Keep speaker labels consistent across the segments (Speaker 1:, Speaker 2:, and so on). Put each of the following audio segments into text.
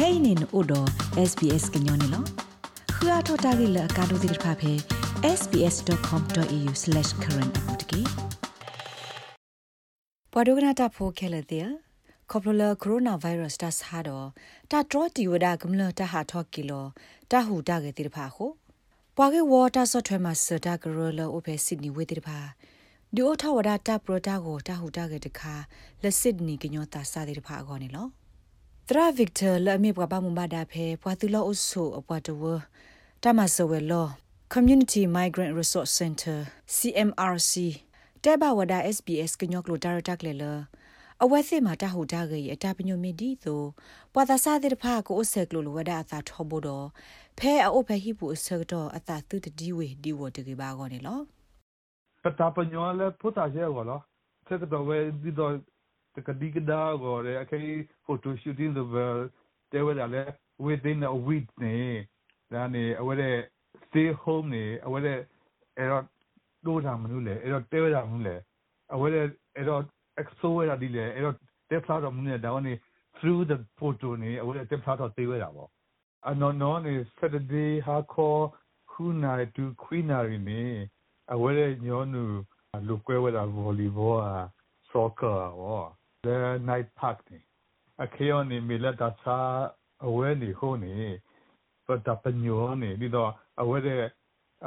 Speaker 1: kainin odo sbs gnyone lo khua thota gi la ka do dir pha phe sbs.com.au/current apotki ပဒုကနာတာဖိုခဲလေတဲ့ကောပလကိုရိုနာဗိုင်းရပ်စ်တာဆာတော့တာထရတီဝဒကမလတာဟာထော့ကီလောတာဟူတာကေတိဖာခိုပွာကေဝါတာဆော့ထွဲမှာစတာဂရလောအိုဖေစစ်နီဝေတိဖာဒီအိုထဝဒတာပရတာကိုတာဟူတာကေတခါလက်စစ်နီကညောတာစာတိဖာအကောနေလော တရာဗစ်တာလအမေပွားပါမမဒါဖေပွာတူလောအုဆုအပွားတဝတာမဆဝဲလော Community Migrant Resource Center CMRC တဲဘဝဒါ SBS ကညောကလိုဒါရတက်လေလောအဝဲစစ်မှာတဟူတာကေအတာပညုမီဒီသို့ပွာသာစာတဲ့ဖာကိုအဆက်ကလိုလိုဝဒအသာထောဘောတော့ဖဲအိုဖဲဟိပူအဆက်တော့အသာသူတဒီဝေဒီဝတကေပါကောနေလော
Speaker 2: ပတာပညောလဲဖုတာရဲကောလောဆက်တော့ဝဲဒီတော့ တကဒီကဒါကောရဲအခေဖိုတိုရှူတင်တော့တဲဝဲလဲ within a week နေဒါနေအဝဲတဲ့ stay home နေအဝဲတဲ့အဲ့တော့တို့တာမလို့လေအဲ့တော့တဲဝဲတာမလို့လေအဝဲတဲ့အဲ့တော့ expo ရဒီလေအဲ့တော့တက်ဖလာတော့မင်းဒါကနေ through the photo နေအဝဲတက်ဖလာတော့သေးဝဲတာပေါ့အနော်နော်နေ Saturday hardcore ခုနာတူခွီနာရီနေအဝဲညောနူလူကွဲဝဲတာ volleyball อ่ะ soccer ဟော the night park နေအခေယောနေမီလက်တာစာအဝဲနေဟိုနေပတ်တပညောနေဒီတော့အဝဲတဲ့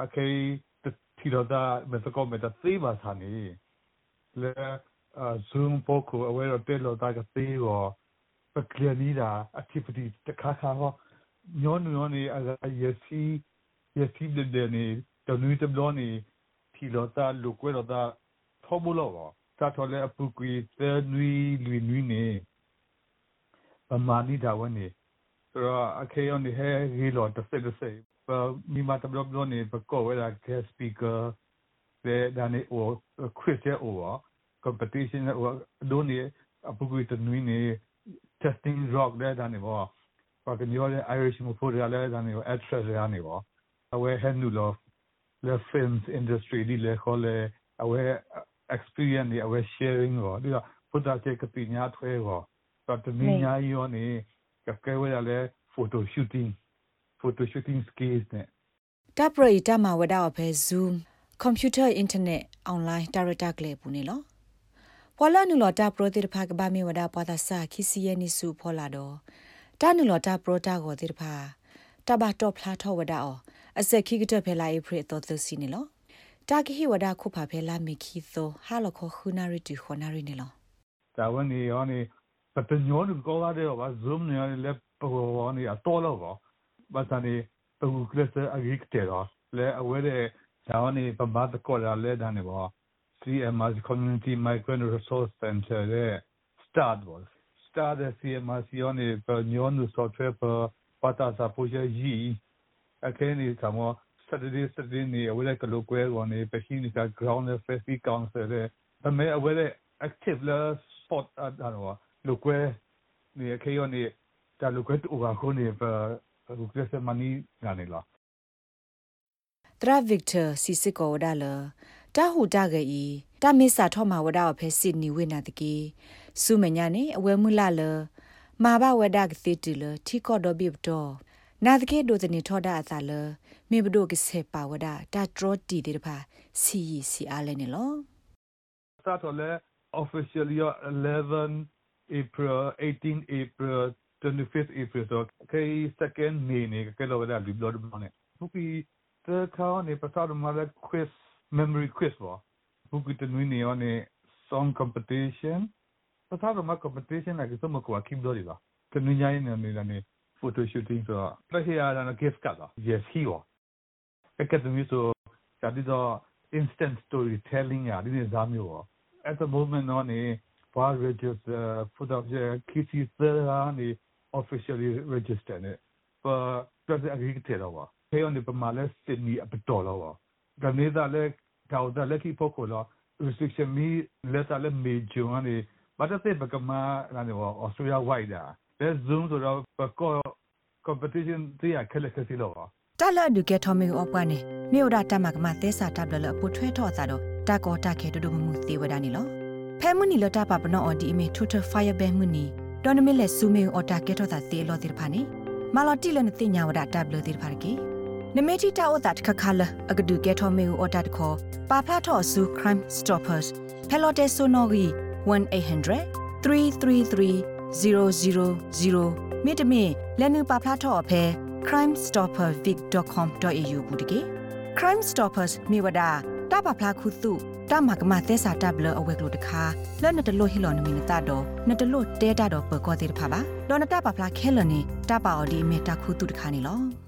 Speaker 2: အခေတီတော့တာမစကောမတာသေးပါစာနေလေ Zoom ပို့ကိုအဝဲတော့တက်လို့တာကသေးရောပကလနီတာ activity တခါခါဟောညောညောနေအရစီရစီတဲ့တဲ့နေတနွေတဘလို့နေထီလို့တာလူကွဲတော့ တာထောမလို့ပါတာထော်လဲအပူကွေတဲ့နွေလူနွေနေပမာနီတာဝနေဆိုတော့အခေယောနေဟဲရီလို့တစ်စက်တစ်စက်မိမတဘလို့နေပကောဝဲတာ guest speaker တဲ့ဒါနေ or Chris ရဲ့ or competition do ni apugu to nui ni testing rock le da ni bo pa ke nyo le irish mo pho le da ni actress ya ni bo awe hen nu lo le films industry di le kho le awe experience ni awe sharing bo di da put da ke pi nya thwe bo pa to ni nya yo ni ka ke we le photo shooting photo shooting skills ne
Speaker 1: တပ်ပရိတမဝဒအဖဲ Zoom computer internet online director ကလေးပူနေလောဖောလာနူလတာပရိုတိတဖာကဘာမီဝဒပွားသာစာခီစီယနီစုဖောလာတော့တာနူလတာပရိုတာကိုတိတဖာတဘတော့ဖလာထောဝဒအောအစက်ခိကတဖဲလာဧပြီတော့သစီနေလော တာကဟိဝဒခုဖာဖဲလာမီခီသောဟာလခခုနာရီတူခနာရီနေလော
Speaker 2: တာဝန်နေရောနေပတညောနကောလာတဲ့ဘာ zoom နေလေပေါ်နေအတော်လောပါဘာသာနေတူကလစအဂိကတဲ့တော့လေအဝဲတဲ့ဇာဝနေပမတ်ကောလာလေဒါနေပါ CMRC Community Migrant Resource Center ရဲ့ start was start the CMRC on the new software per pata sa puja yi akeni samo Saturday Saturday ni awele ka lokwe on the pehin ka ground festi council le ame awele active la spot adano lokwe ni akayo ni ta lokwe tu ga ko ni pa lokwe se mani ngani la
Speaker 1: Tra Victor Sisiko Dala တာဟူတာဂေဤတာမေစာထောမဝဒါဖဲစစ်နီဝေနာတကေစုမညာနေအဝဲမူလာလမာဘဝဒကတိတူလထီကောဒဘိဘတော် နာတကေဒိုတနေထောဒအသာလမေဘဒိုကစေပါဝဒတာထရတီတေတဖာစီစီအားလဲနေလော
Speaker 2: start ole officially 11 April 18 April 25th April so kay second May ne kay lo da liblo do ne pupi the car ne pasado mala quiz memory quiz ပေါ့ဘုကတနွေးနေရောနေ song competition ပထမမှာ competition ကစမကွာကိဘဒရီပါကနွေးညိုင်းနေနေနေ photo shooting ဆိုတော့ပြည့်ရတာ gift ကတော့ yes he was အကတမီဆိုဒါဒီတော့ instant storytelling ရာဒီနေစားမျိုးပေါ့ at the moment တော့နေ bar register put up the kitty thera နေ officially register နေ for president agriculture တော့ဖေး on ဒီပမာလဲ Sydney အပတော်တော့ဒါနေတာလဲထောက်တာလက်ခိဖို့ကိုလော restriction မီလက်တာလဲမေဂျွန်ကနေဘာတတဲ့ဘကမာကနေဩစတြေးလျဝိုက်တာလဲ zoom ဆိုတော့ပကော competition တရားခက်လက်ခစီလော
Speaker 1: တလဒုကေထမီအောပကနေမြို့ရတမကမသက်စာတပ်လလပုထွဲထော့တာတော့တကောတခဲတူတူမှုသေးဝဒနီလောဖဲမှုနီလတာပပနောအဒီအမီထူထ fire ban မှုနီဒေါ်နမီလက်ဆူမေအော်တာကဲထောတာတေလောတိဖာနေမာလော်တီလနတိညာဝဒတပ်လတိဖာကေနမေတီတာဝတာခခါလအကဒူကဲထောမေအော်တာတခေါ်ပါဖလာထောဆူ crime stoppers ဖဲလော်တေဆိုနိုဂီ1800 333 000မိတမင်လက်နူပါဖလာထောအဖဲ crimestoppervic.com.au ဘူးတကေ crime stoppers မြေဝဒတာပါဖလာခုစုတာမကမသက်စာတပ်လအဝဲကလို့တခါလဲ့နတလို့ဟီလော်နမီနတာတော့နတလို့တဲတာတော့ပကောသေးတဖာပါလော်နတာပါဖလာခဲလနေတပါအော်ဒီမေတာခုတုတခါနေလော